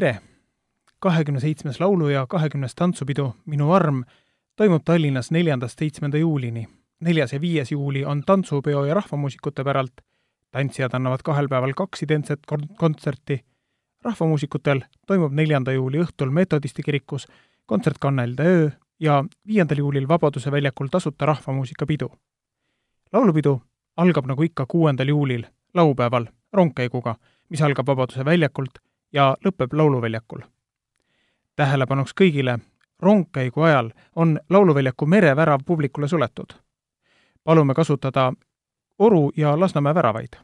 tere! kahekümne seitsmes laulu- ja kahekümnes tantsupidu Minu arm toimub Tallinnas neljandast seitsmenda juulini. neljas ja viies juuli on tantsupeo ja rahvamuusikute päralt, tantsijad annavad kahel päeval kaks identset kon-, kontserti, rahvamuusikutel toimub neljanda juuli õhtul Metodisti kirikus kontsert Kannelde öö ja viiendal juulil Vabaduse väljakul tasuta rahvamuusikapidu. laulupidu algab nagu ikka kuuendal juulil, laupäeval, rongkäiguga, mis algab Vabaduse väljakult ja lõpeb Lauluväljakul. tähelepanuks kõigile, rongkäigu ajal on Lauluväljaku merevärav publikule suletud. palume kasutada Oru ja Lasnamäe väravaid.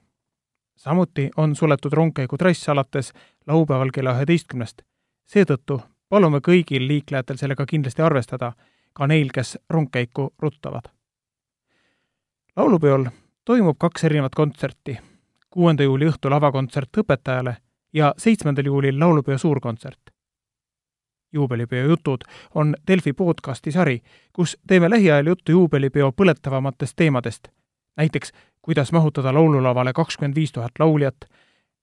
samuti on suletud rongkäigu trass alates laupäeval kella üheteistkümnest. seetõttu palume kõigil liiklejatel sellega kindlasti arvestada, ka neil, kes rongkäiku ruttavad. laulupeol toimub kaks erinevat kontserti. kuuenda juuli õhtul avakontsert õpetajale ja seitsmendal juulil laulupeo suurkontsert. juubelipeo jutud on Delfi podcasti sari, kus teeme lähiajal juttu juubelipeo põletavamatest teemadest. näiteks, kuidas mahutada laululavale kakskümmend viis tuhat lauljat,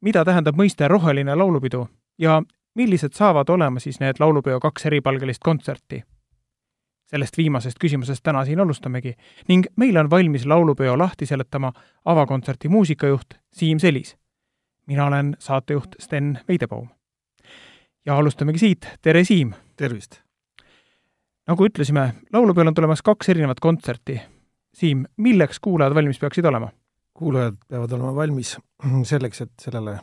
mida tähendab mõiste roheline laulupidu ja millised saavad olema siis need laulupeo kaks eripalgelist kontserti? sellest viimasest küsimusest täna siin alustamegi ning meile on valmis laulupeo lahti seletama avakontserti muusikajuht Siim Selis. Mina olen saatejuht Sten Veidebaum. ja alustamegi siit, tere Siim! tervist! nagu ütlesime, laulupeol on tulemas kaks erinevat kontserti. Siim, milleks kuulajad valmis peaksid olema? kuulajad peavad olema valmis selleks, et sellele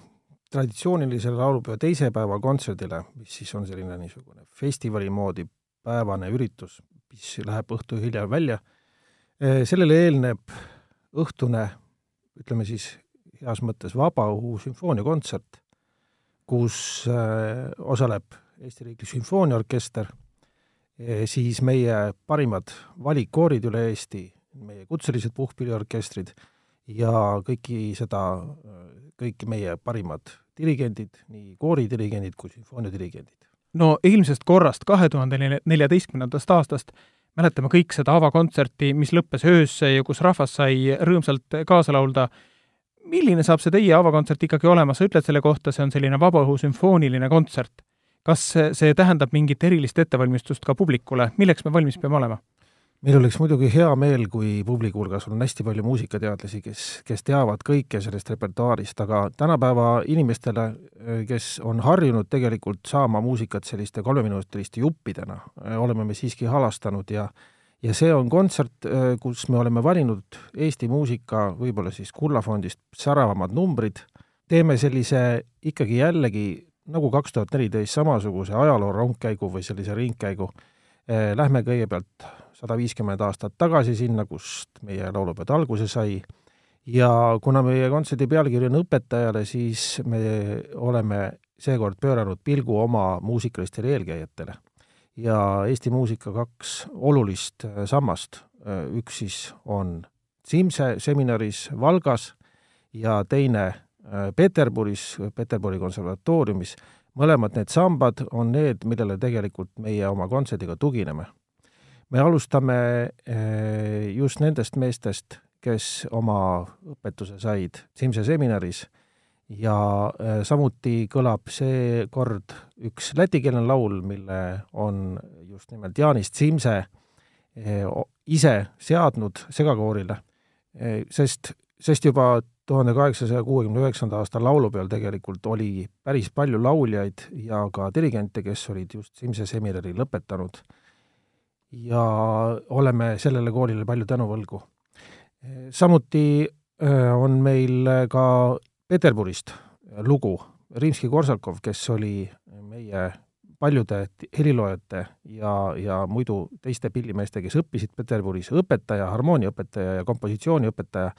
traditsioonilisele laulupeo teise päeva kontserdile, mis siis on selline niisugune festivali moodi päevane üritus, mis läheb õhtu hiljem välja, sellele eelneb õhtune, ütleme siis heas mõttes vabaõhu sümfooniakontsert, kus osaleb Eesti Riiklik Sümfooniaorkester, siis meie parimad valikkoorid üle Eesti, meie kutselised puhkpilliorkestrid ja kõiki seda, kõik meie parimad dirigendid, nii kooridirigendid kui sümfooniadirigendid. no ilmsest korrast kahe tuhande neljateistkümnendast aastast mäletame kõik seda avakontserti, mis lõppes öösse ja kus rahvas sai rõõmsalt kaasa laulda. Milline saab see teie avakontsert ikkagi olema, sa ütled selle kohta, see on selline vabaõhu sümfooniline kontsert. kas see tähendab mingit erilist ettevalmistust ka publikule, milleks me valmis peame olema? meil oleks muidugi hea meel, kui publiku hulgas on hästi palju muusikateadlasi, kes, kes teavad kõike sellest repertuaarist, aga tänapäeva inimestele, kes on harjunud tegelikult saama muusikat selliste kolmeminutiliste juppidena, oleme me siiski halastanud ja ja see on kontsert, kus me oleme valinud Eesti muusika võib-olla siis kullafondist säravamad numbrid, teeme sellise ikkagi jällegi nagu kaks tuhat neliteist samasuguse ajaloo rongkäigu või sellise ringkäigu, lähme kõigepealt sada viiskümmend aastat tagasi sinna, kust meie laulupeod alguse sai, ja kuna meie kontserdi pealkiri on õpetajale, siis me oleme seekord pööranud pilgu oma muusikalistele eelkäijatele. Ja Eesti muusika kaks olulist sammast, üks siis on Simse seminaris Valgas ja teine Peterburis, Peterburi konservatooriumis, mõlemad need sambad on need, millele tegelikult meie oma kontserdiga tugineme. Me alustame just nendest meestest, kes oma õpetuse said Simse seminaris ja eh, samuti kõlab seekord üks lätikeelne laul, mille on just nimelt Jaanist Simse eh, ise seadnud segakoorile, sest, sest juba tuhande kaheksasaja kuuekümne üheksanda aasta laulupeol tegelikult oli päris palju lauljaid ja ka dirigente, kes olid just Simse seminari lõpetanud ja oleme sellele koolile palju tänu võlgu. samuti on meil ka Peterburist lugu, Rimski-Korsakov, kes oli meie paljude heliloojate ja, ja muidu teiste pillimeeste, kes õppisid Peterburis, õpetaja, harmooniaõpetaja ja kompositsiooniõpetaja,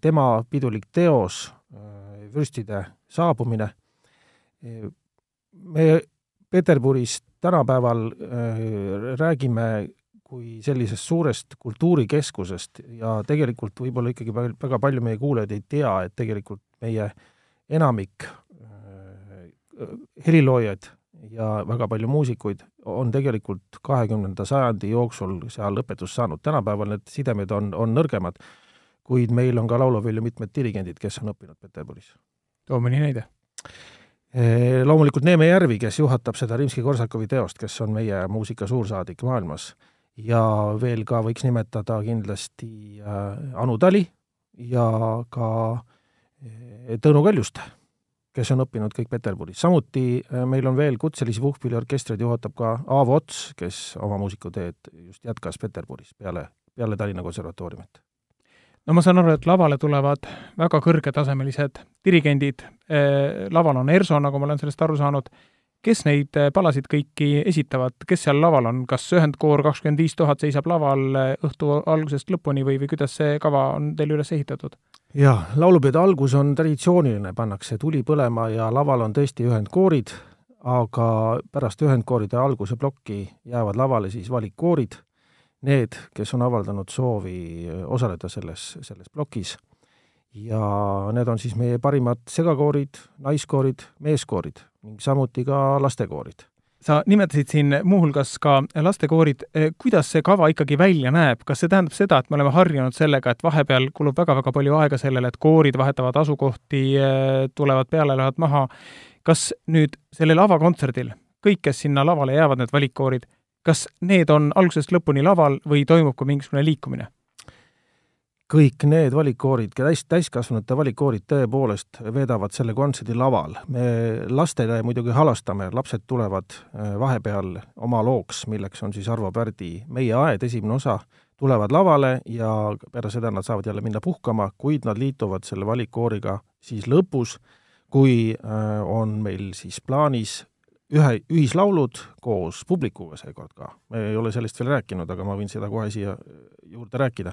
tema pidulik teos, vürstide saabumine, me Peterburist tänapäeval äh, räägime kui sellisest suurest kultuurikeskusest ja tegelikult võib-olla ikkagi väga palju meie kuulajaid ei tea, et tegelikult meie enamik äh, heliloojaid ja väga palju muusikuid on tegelikult kahekümnenda sajandi jooksul seal õpetust saanud. tänapäeval need sidemed on, on nõrgemad, kuid meil on ka laulupeol ju mitmed dirigendid, kes on õppinud Peterburis. too mõni näide Loomulikult Neeme Järvi, kes juhatab seda Rimski-Korsakovi teost, kes on meie muusika suursaadik maailmas, ja veel ka võiks nimetada kindlasti Anu Tali ja ka Tõnu Kaljuste kes on õppinud kõik Peterburis. samuti äh, meil on veel kutselisi puhkpilliorkestreid, juhatab ka Aavo Ots, kes oma muusikuteed just jätkas Peterburis peale, peale Tallinna Konservatooriumit. no ma saan aru, et lavale tulevad väga kõrgetasemelised dirigendid, äh, laval on ERSO, nagu ma olen sellest aru saanud, kes neid äh, palasid kõiki esitavad, kes seal laval on, kas ühendkoor kakskümmend viis tuhat seisab laval õhtu algusest lõpuni või, või kuidas see kava on teil üles ehitatud? jaa, laulupeode algus on traditsiooniline, pannakse tuli põlema ja laval on tõesti ühendkoorid, aga pärast ühendkooride alguse plokki jäävad lavale siis valikkoorid, need, kes on avaldanud soovi osaleda selles, selles plokis. Ja need on siis meie parimad segakoorid, naiskoorid, meeskoorid ning samuti ka lastekoorid. Sa nimetasid siin muuhulgas ka lastekoorid, eh, kuidas see kava ikkagi välja näeb, kas see tähendab seda, et me oleme harjunud sellega, et vahepeal kulub väga-väga palju aega sellele, et koorid vahetavad asukohti, eh, tulevad peale, lähevad maha, kas nüüd sellel avakontserdil kõik, kes sinna lavale jäävad, need valikkoorid, kas need on algusest lõpuni laval või toimub ka mingisugune liikumine? Kõik need valikkoorid, täis, täiskasvanute valikkoorid tõepoolest veedavad selle kontserdi laval. me lastele muidugi halastame, lapsed tulevad äh, vahepeal oma looks, milleks on siis Arvo Pärdi Meie aed, esimene osa, tulevad lavale ja peale seda nad saavad jälle minna puhkama, kuid nad liituvad selle valikkooriga siis lõpus, kui äh, on meil siis plaanis ühe, ühislaulud koos publikuga seekord ka. me ei ole sellest veel rääkinud, aga ma võin seda kohe siia juurde rääkida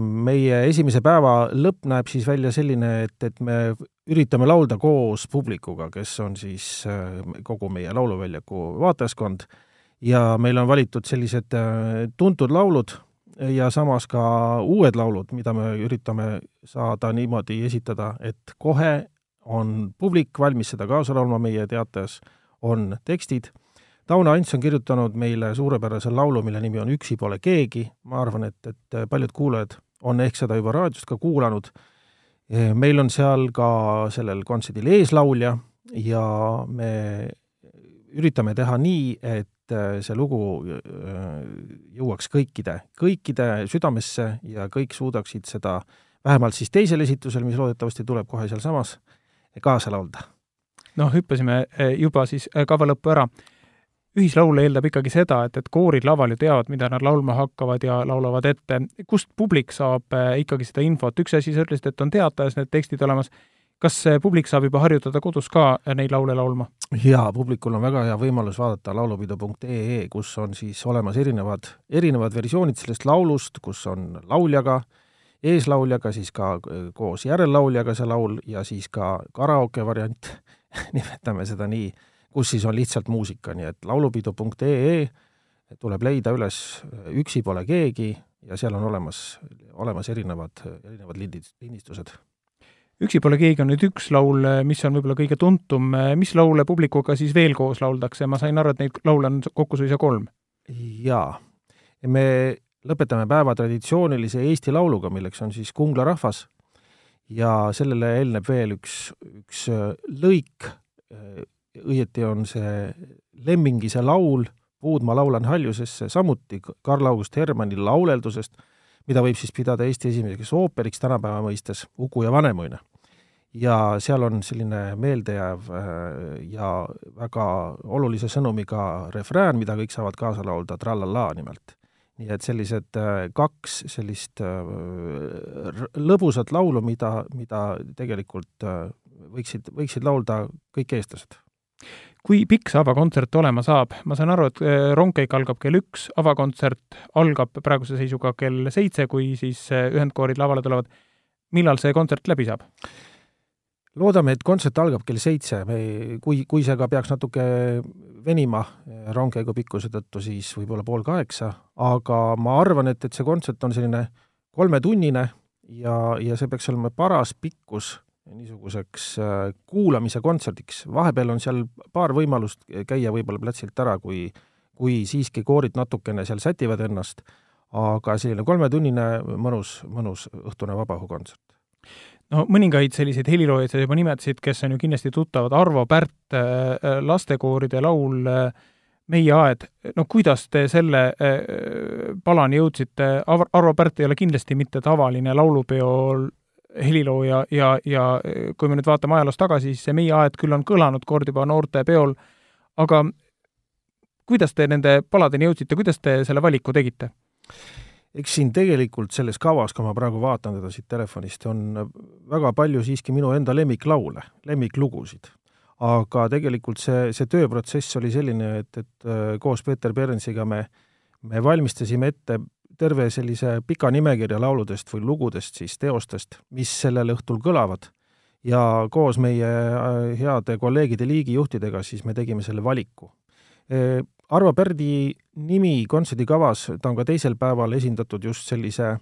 meie esimese päeva lõpp näeb siis välja selline, et, et me üritame laulda koos publikuga, kes on siis äh, kogu meie Lauluväljaku vaatajaskond. Ja meil on valitud sellised äh, tuntud laulud ja samas ka uued laulud, mida me üritame saada niimoodi esitada, et kohe on publik valmis seda kaasa laulma. Meie teates, on tekstid Tauno Ants on kirjutanud meile suurepärase laulu, mille nimi on Üksi pole keegi, ma arvan, et, et paljud kuulajad on ehk seda juba raadiost ka kuulanud. meil on seal ka sellel kontserdil eeslaulja ja me üritame teha nii, et see lugu äh, jõuaks kõikide, kõikide südamesse ja kõik suudaksid seda vähemalt siis teisel esitusel, mis loodetavasti tuleb kohe sealsamas, kaasa laulda. noh, hüppasime äh, juba siis äh, kava lõppu ära ühislaul eeldab ikkagi seda, et, et koorid laval ju teavad, mida nad laulma hakkavad ja laulavad ette. kust publik saab äh, ikkagi seda infot, üks asi, sa ütlesid, et on teatajas need tekstid olemas, kas publik saab juba harjutada kodus ka neid laule laulma? jaa, publikul on väga hea võimalus vaadata laulupidu.ee, kus on siis olemas erinevad, erinevad versioonid sellest laulust, kus on lauljaga, eeslauljaga, siis ka äh, koos järelllauljaga see laul ja siis ka karaoke variant nimetame seda nii kus siis on lihtsalt muusika, nii et laulupidu.ee tuleb leida üles Üksi pole keegi ja seal on olemas, olemas erinevad, erinevad lindid, lindistused. üksi pole keegi on nüüd üks laul, mis on võib-olla kõige tuntum, mis laule publikuga siis veel koos lauldakse, ma sain aru, et neid laule on kokku suisa kolm? jaa, me lõpetame päeva traditsioonilise Eesti lauluga, milleks on siis Kungla rahvas ja sellele eelneb veel üks, üks lõik õieti on see Lemmingise laul Puud ma laulan haljusesse, samuti Karl August Hermanni lauleldusest, mida võib siis pidada Eesti esimeseks ooperiks tänapäeva mõistes, Uku ja Vanemuine. ja seal on selline meeldejääv äh, ja väga olulise sõnumiga refrään, mida kõik saavad kaasa laulda, Trallallaa nimelt. nii et sellised äh, kaks sellist äh, lõbusat laulu, mida, mida tegelikult võiksid, võiksid laulda kõik eestlased kui pikk see avakontsert olema saab? ma saan aru, et äh, rongkäik algab kell üks, avakontsert algab praeguse seisuga kell seitse, kui siis äh, ühendkoorid lavale tulevad. millal see kontsert läbi saab? loodame, et kontsert algab kell seitse, me, kui, kui see ka peaks natuke venima äh, rongkäigu pikkuse tõttu, siis võib-olla pool kaheksa, aga ma arvan, et, et see kontsert on selline kolmetunnine ja, ja see peaks olema paras pikkus niisuguseks äh, kuulamise kontserdiks, vahepeal on seal paar võimalust käia võib-olla platsilt ära, kui kui siiski koorid natukene seal sätivad ennast, aga selline kolmetunnine mõnus, mõnus õhtune vabaõhukontsert. no mõningaid selliseid heliloojaid sa juba nimetasid, kes on ju kindlasti tuttavad, Arvo Pärt, äh, lastekooride laul Meie aed, no kuidas te selle palani jõudsite, Arvo Pärt ei ole kindlasti mitte tavaline laulupeol helilooja ja, ja kui me nüüd vaatame ajaloos tagasi, siis see Meie aed küll on kõlanud kord juba noortepeol, aga kuidas te nende paladeni jõudsite, kuidas te selle valiku tegite? eks siin tegelikult selles kavas, kui ma praegu vaatan teda siit telefonist, on väga palju siiski minu enda lemmiklaule, lemmiklugusid. aga tegelikult see, see tööprotsess oli selline, et, et äh, koos Peeter Pernsiga me, me valmistasime ette terve sellise pika nimekirja lauludest või lugudest, siis teostest, mis sellel õhtul kõlavad. ja koos meie äh, heade kolleegide liigijuhtidega siis me tegime selle valiku Arvo Pärdi nimi kontserdikavas, ta on ka teisel päeval esindatud just sellise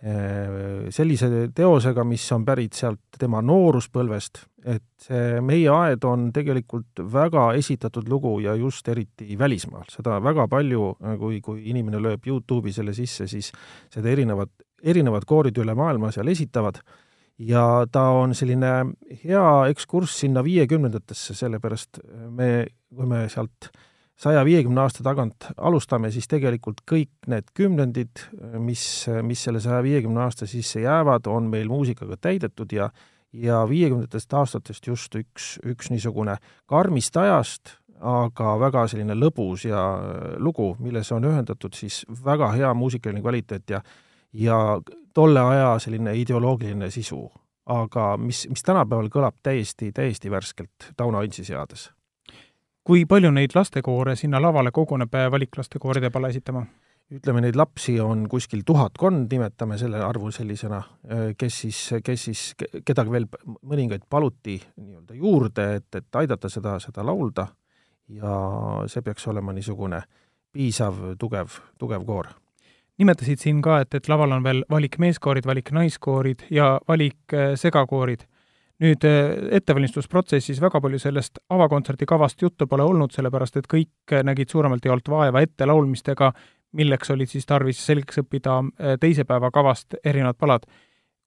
sellise teosega, mis on pärit sealt tema nooruspõlvest, et see Meie aed on tegelikult väga esitatud lugu ja just eriti välismaal, seda väga palju, kui, kui inimene lööb Youtube'i selle sisse, siis seda erinevad, erinevad koorid üle maailma seal esitavad. Ja ta on selline hea ekskurss sinna viiekümnendatesse, sellepärast me, kui me sealt äh, saja viiekümne aasta tagant alustame, siis tegelikult kõik need kümnendid, mis, mis selle saja viiekümne aasta sisse jäävad, on meil muusikaga täidetud ja ja viiekümnendatest aastatest just üks, üks niisugune karmist ajast, aga väga selline lõbus ja lugu, milles on ühendatud siis väga hea muusikaline kvaliteet ja ja tolle aja selline ideoloogiline sisu. aga mis, mis tänapäeval kõlab täiesti, täiesti värskelt Tauno Antsi seades kui palju neid lastekoore sinna lavale koguneb valiklastekooride pala esitama? ütleme, neid lapsi on kuskil tuhatkond, nimetame selle arvu sellisena, kes siis, kes siis, kedagi veel, mõningaid paluti nii-öelda juurde, et, et aidata seda, seda laulda ja see peaks olema niisugune piisav, tugev, tugev koor. nimetasid siin ka, et, et laval on veel valik meeskoorid, valik naiskoorid ja valik segakoorid nüüd äh, ettevalmistusprotsessis väga palju sellest avakontserdi kavast juttu pole olnud, sellepärast et kõik nägid suuremalt jaolt vaeva ettelaulmistega, milleks olid siis tarvis selgeks õppida äh, teise päeva kavast erinevad palad.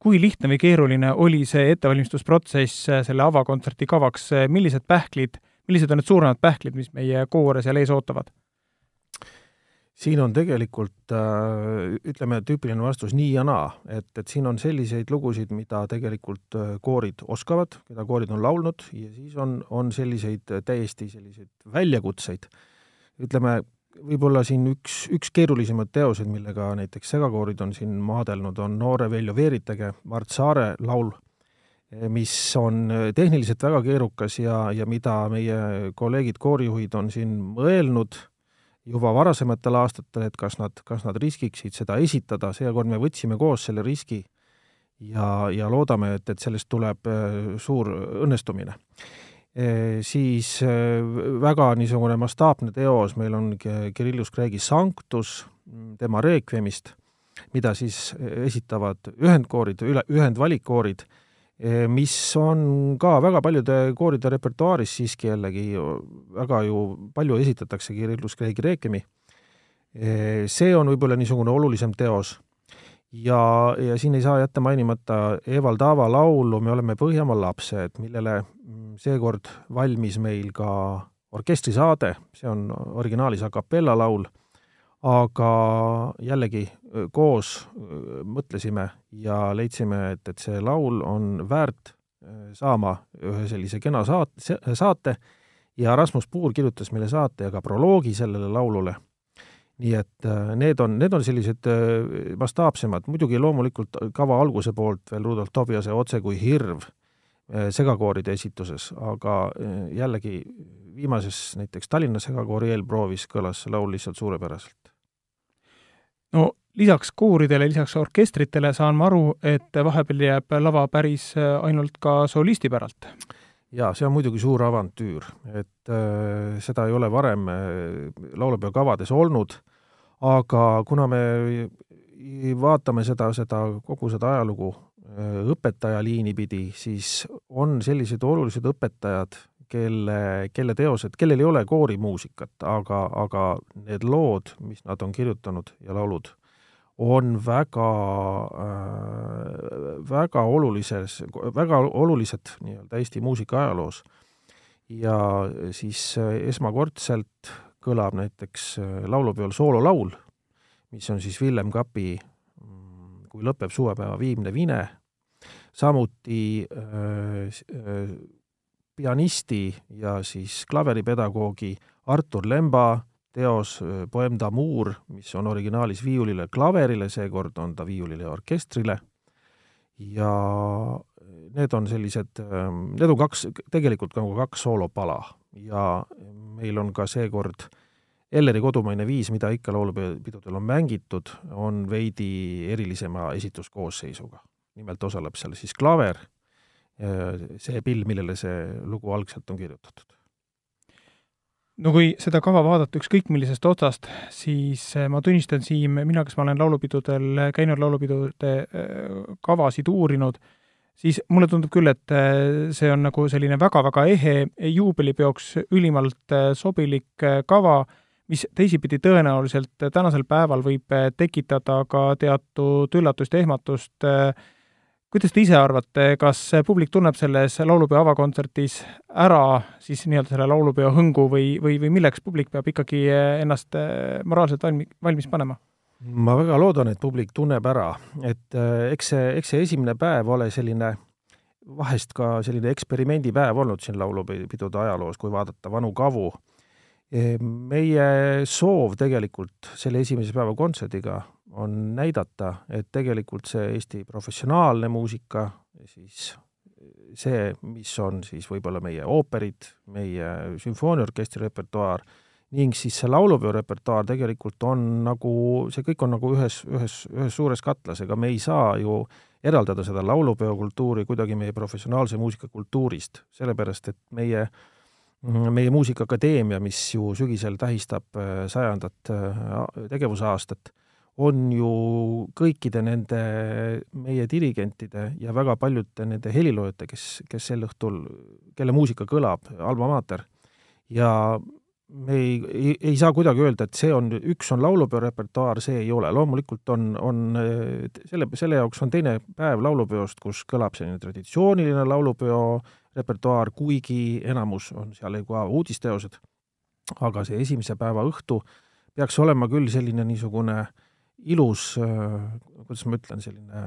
kui lihtne või keeruline oli see ettevalmistusprotsess äh, selle avakontserti kavaks, millised pähklid, millised on need suuremad pähklid, mis meie koore seal ees ootavad? Siin on tegelikult äh, ütleme, tüüpiline vastus nii ja naa, et, et siin on selliseid lugusid, mida tegelikult äh, koorid oskavad, keda koorid on laulnud ja siis on, on selliseid äh, täiesti selliseid väljakutseid. ütleme, võib-olla siin üks, üks keerulisemaid teoseid, millega näiteks segakoorid on siin maadelnud, on Noore Veljo Veeritage, Mart Saare laul, mis on tehniliselt väga keerukas ja, ja mida meie kolleegid koorijuhid on siin mõelnud juba varasematel aastatel, et kas nad, kas nad riskiksid seda esitada, seekord me võtsime koos selle riski ja, ja loodame, et, et sellest tuleb äh, suur õnnestumine e,. Siis äh, väga niisugune mastaapne teos meil on Kirillus Kreegi Sanctus tema Requiemist, mida siis esitavad ühendkoorid, üle, ühendvalikkoorid mis on ka väga paljude kooride repertuaaris siiski jällegi väga ju palju esitatakse Kirillus Kreegi Reekemi. Eh, see on võib-olla niisugune olulisem teos. ja, ja siin ei saa jätta mainimata Evald Aava laulu Me oleme Põhjamaa lapsed, millele mm, seekord valmis meil ka orkestrisaade, see on originaalis a capella laul aga jällegi koos mõtlesime ja leidsime, et, et see laul on väärt saama ühe sellise kena saat-, saate. Ja Rasmus Puur kirjutas meile saate ja ka proloogi sellele laulule. nii et need on, need on sellised mastaapsemad, muidugi loomulikult kava alguse poolt veel Rudolf Tobiase Otse kui hirv segakooride esituses, aga jällegi viimases näiteks Tallinna segakoori eelproovis kõlas see laul lihtsalt suurepäraselt no lisaks kooridele, lisaks orkestritele saan ma aru, et vahepeal jääb lava päris äh, ainult ka solisti päralt? jaa, see on muidugi suur avantüür, et äh, seda ei ole varem äh, laulupeo kavades olnud, aga kuna me vaatame seda, seda, kogu seda ajalugu äh, õpetajaliini pidi, siis on sellised olulised õpetajad, kelle, kelle teosed, kellel ei ole koorimuusikat, aga, aga need lood, mis nad on kirjutanud ja laulud, on väga äh,, väga olulises, väga olulised nii-öelda Eesti muusika ajaloos. ja siis äh, esmakordselt kõlab näiteks äh, laulupeol soololaul, mis on siis Villem Kapi mm, Kui lõpeb suvepäeva viimne vine, samuti äh, äh, pianisti ja siis klaveripedagoogi Artur Lemba teos Poem d'amour, mis on originaalis viiulile, klaverile, seekord on ta viiulile orkestrile, ja need on sellised, need on kaks, tegelikult nagu kaks soolopala ja meil on ka seekord Elleri kodumaine viis, mida ikka laulupidudel on mängitud, on veidi erilisema esituskoosseisuga. nimelt osaleb seal siis klaver, see pill, millele see lugu algselt on kirjutatud. No kui seda kava vaadata ükskõik millisest otsast, siis eh, ma tunnistan, Siim, mina, kes ma olen laulupidudel käinud, laulupidude eh, kavasid uurinud, siis mulle tundub küll, et eh, see on nagu selline väga-väga ehe juubelipeoks ülimalt sobilik kava, mis teisipidi tõenäoliselt tänasel päeval võib tekitada ka teatud üllatust ja ehmatust äh, kuidas te ise arvate, kas publik tunneb selles laulupeo avakontserdis ära siis nii-öelda selle laulupeo hõngu või, või, või milleks publik peab ikkagi ennast eh, moraalselt valmi-, valmis panema? ma väga loodan, et publik tunneb ära, et eh, eks see, eks see esimene päev ole selline vahest ka selline eksperimendipäev olnud siin laulupidude ajaloos, kui vaadata vanu kavu. Meie soov tegelikult selle esimese päeva kontserdiga on näidata, et tegelikult see Eesti professionaalne muusika, siis see, mis on siis võib-olla meie ooperid, meie sümfooniaorkestri repertuaar ning siis see laulupeo repertuaar tegelikult on nagu, see kõik on nagu ühes, ühes, ühes suures katlas, ega me ei saa ju eraldada seda laulupeokultuuri kuidagi meie professionaalse muusika kultuurist, sellepärast et meie meie Muusikaakadeemia, mis ju sügisel tähistab äh, sajandat äh, tegevusaastat, on ju kõikide nende meie dirigentide ja väga paljude nende heliloojate, kes, kes sel õhtul, kelle muusika kõlab, Alma Mater, ja me ei, ei, ei saa kuidagi öelda, et see on, üks on laulupeo repertuaar, see ei ole, loomulikult on, on selle, selle jaoks on teine päev laulupeost, kus kõlab selline traditsiooniline laulupeo repertuaar, kuigi enamus on seal ka uudisteosed, aga see esimese päeva õhtu peaks olema küll selline niisugune äh, ilus, äh, kuidas ma ütlen, selline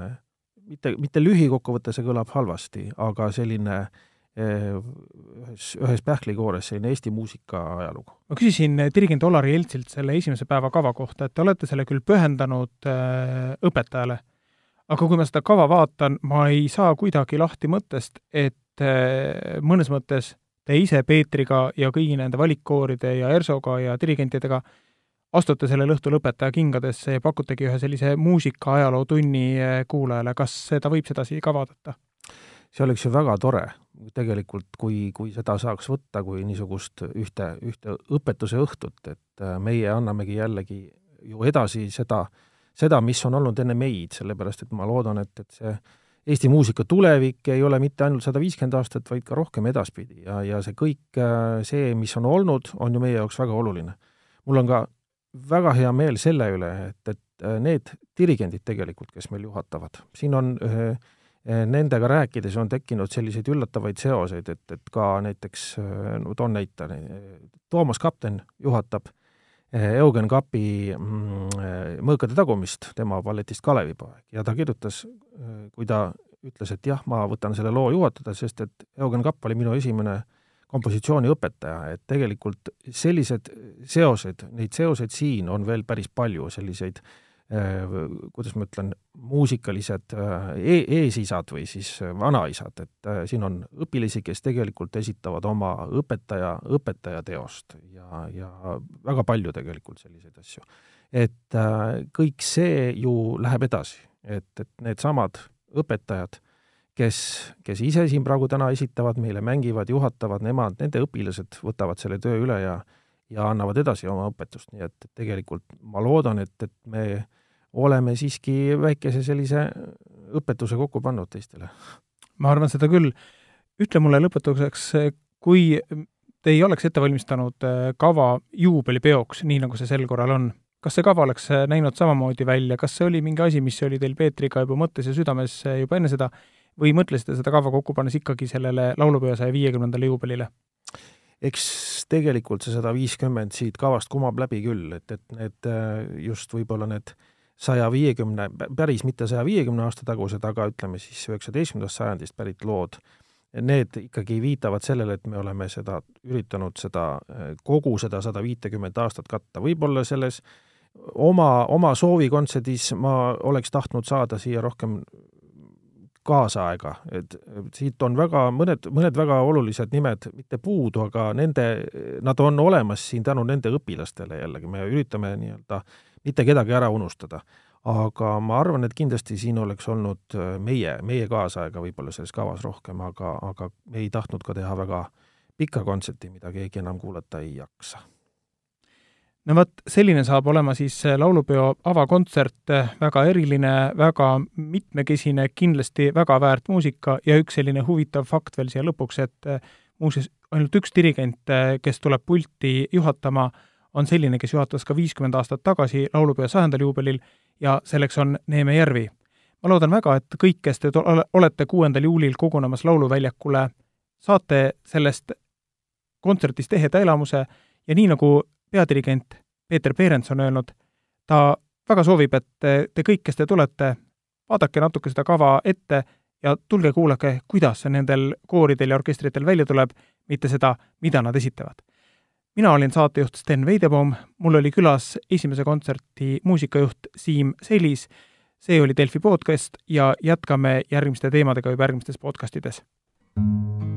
mitte, mitte lühikokkuvõte, see kõlab halvasti, aga selline äh, ühes, ühes pähklikoores selline Eesti muusika ajalugu. ma küsisin dirigent Olari Jeltsilt selle esimese päeva kava kohta, et te olete selle küll pühendanud äh, õpetajale, aga kui ma seda kava vaatan, ma ei saa kuidagi lahti mõttest, et mõnes mõttes te ise Peetriga ja kõigi nende valikkooride ja ERSO-ga ja dirigentidega äh, astute sellel õhtul õpetaja kingadesse ja pakutegi ühe sellise muusika ajalootunni eh, kuulajale, kas seda võib sedasi ka vaadata? see oleks ju väga tore tegelikult, kui, kui seda saaks võtta kui niisugust ühte, ühte õpetuse õhtut, et äh, meie annamegi jällegi ju edasi seda, seda, mis on olnud enne meid, sellepärast et ma loodan, et, et see Eesti muusika tulevik ei ole mitte ainult sada viiskümmend aastat, vaid ka rohkem edaspidi ja, ja see kõik, äh, see, mis on olnud, on ju meie jaoks väga oluline. mul on ka väga hea meel selle üle, et, et äh, need dirigendid tegelikult, kes meil juhatavad, siin on äh, äh, Nendega rääkides on tekkinud selliseid üllatavaid seoseid, et, et ka näiteks, no toon näite, Toomas Kapten juhatab Eugen Kapi mm, Mõõkade tagumist, tema balletist Kalevipoeg, ja ta kirjutas, kui ta ütles, et jah, ma võtan selle loo juhatada, sest et Eugen Kapp oli minu esimene äh, kompositsiooniõpetaja, et tegelikult sellised seosed, neid seoseid siin on veel päris palju, selliseid äh, kuidas ma ütlen, muusikalised äh, e eesisad või siis vanaisad, et äh, siin on õpilasi, kes tegelikult esitavad oma õpetaja, õpetaja teost ja, ja väga palju tegelikult selliseid asju. et kõik see ju läheb edasi, et, et needsamad õpetajad kes, kes ise siin praegu täna esitavad meile, mängivad, juhatavad, nemad, nende õpilased võtavad selle töö üle ja ja annavad edasi oma õpetust, nii et tegelikult ma loodan, et, et me oleme siiski väikese sellise õpetuse kokku pannud teistele. ma arvan seda küll. ütle mulle lõpetuseks, kui te ei oleks ette valmistanud äh, kava juubelipeoks, nii nagu see sel korral on, kas see kava oleks näinud samamoodi välja, kas see oli mingi asi, mis oli teil Peetriga juba mõttes ja südames juba enne seda, või mõtlesite seda kava kokku pannes ikkagi sellele laulupeo saja viiekümnendale juubelile? eks tegelikult see sada viiskümmend siit kavast kumab läbi küll, et, et need just võib-olla need saja viiekümne, päris mitte saja viiekümne aasta tagused, aga ütleme siis üheksateistkümnendast sajandist pärit lood, need ikkagi viitavad sellele, et me oleme seda, üritanud seda, kogu seda sada viitekümmet aastat katta, võib-olla selles oma, oma soovikontserdis ma oleks tahtnud saada siia rohkem kaasaega, et siit on väga, mõned, mõned väga olulised nimed mitte puudu, aga nende, nad on olemas siin tänu nende õpilastele jällegi, me üritame nii-öelda mitte kedagi ära unustada. aga ma arvan, et kindlasti siin oleks olnud meie, meie kaasaega võib-olla selles kavas rohkem, aga, aga me ei tahtnud ka teha väga pikka kontserti, mida keegi enam kuulata ei jaksa no vot, selline saab olema siis laulupeo avakontsert, väga eriline, väga mitmekesine, kindlasti väga väärt muusika ja üks selline huvitav fakt veel siia lõpuks, et eh, muuseas, ainult üks dirigent, kes tuleb pulti juhatama, on selline, kes juhatas ka viiskümmend aastat tagasi laulupeo sajandal juubelil ja selleks on Neeme Järvi. ma loodan väga, et kõik, kes te olete kuuendal juulil kogunemas Lauluväljakule, saate sellest kontserdist eheda elamuse ja nii, nagu peadirigent Peeter Peerents on öelnud, ta väga soovib, et te kõik, kes te tulete, vaadake natuke seda kava ette ja tulge kuulake, kuidas see nendel kooridel ja orkestritel välja tuleb, mitte seda, mida nad esitavad. mina olin saatejuht Sten Veidebaum, mul oli külas esimese kontserti muusikajuht Siim Selis, see oli Delfi podcast ja jätkame järgmiste teemadega juba järgmistes podcastides. thank you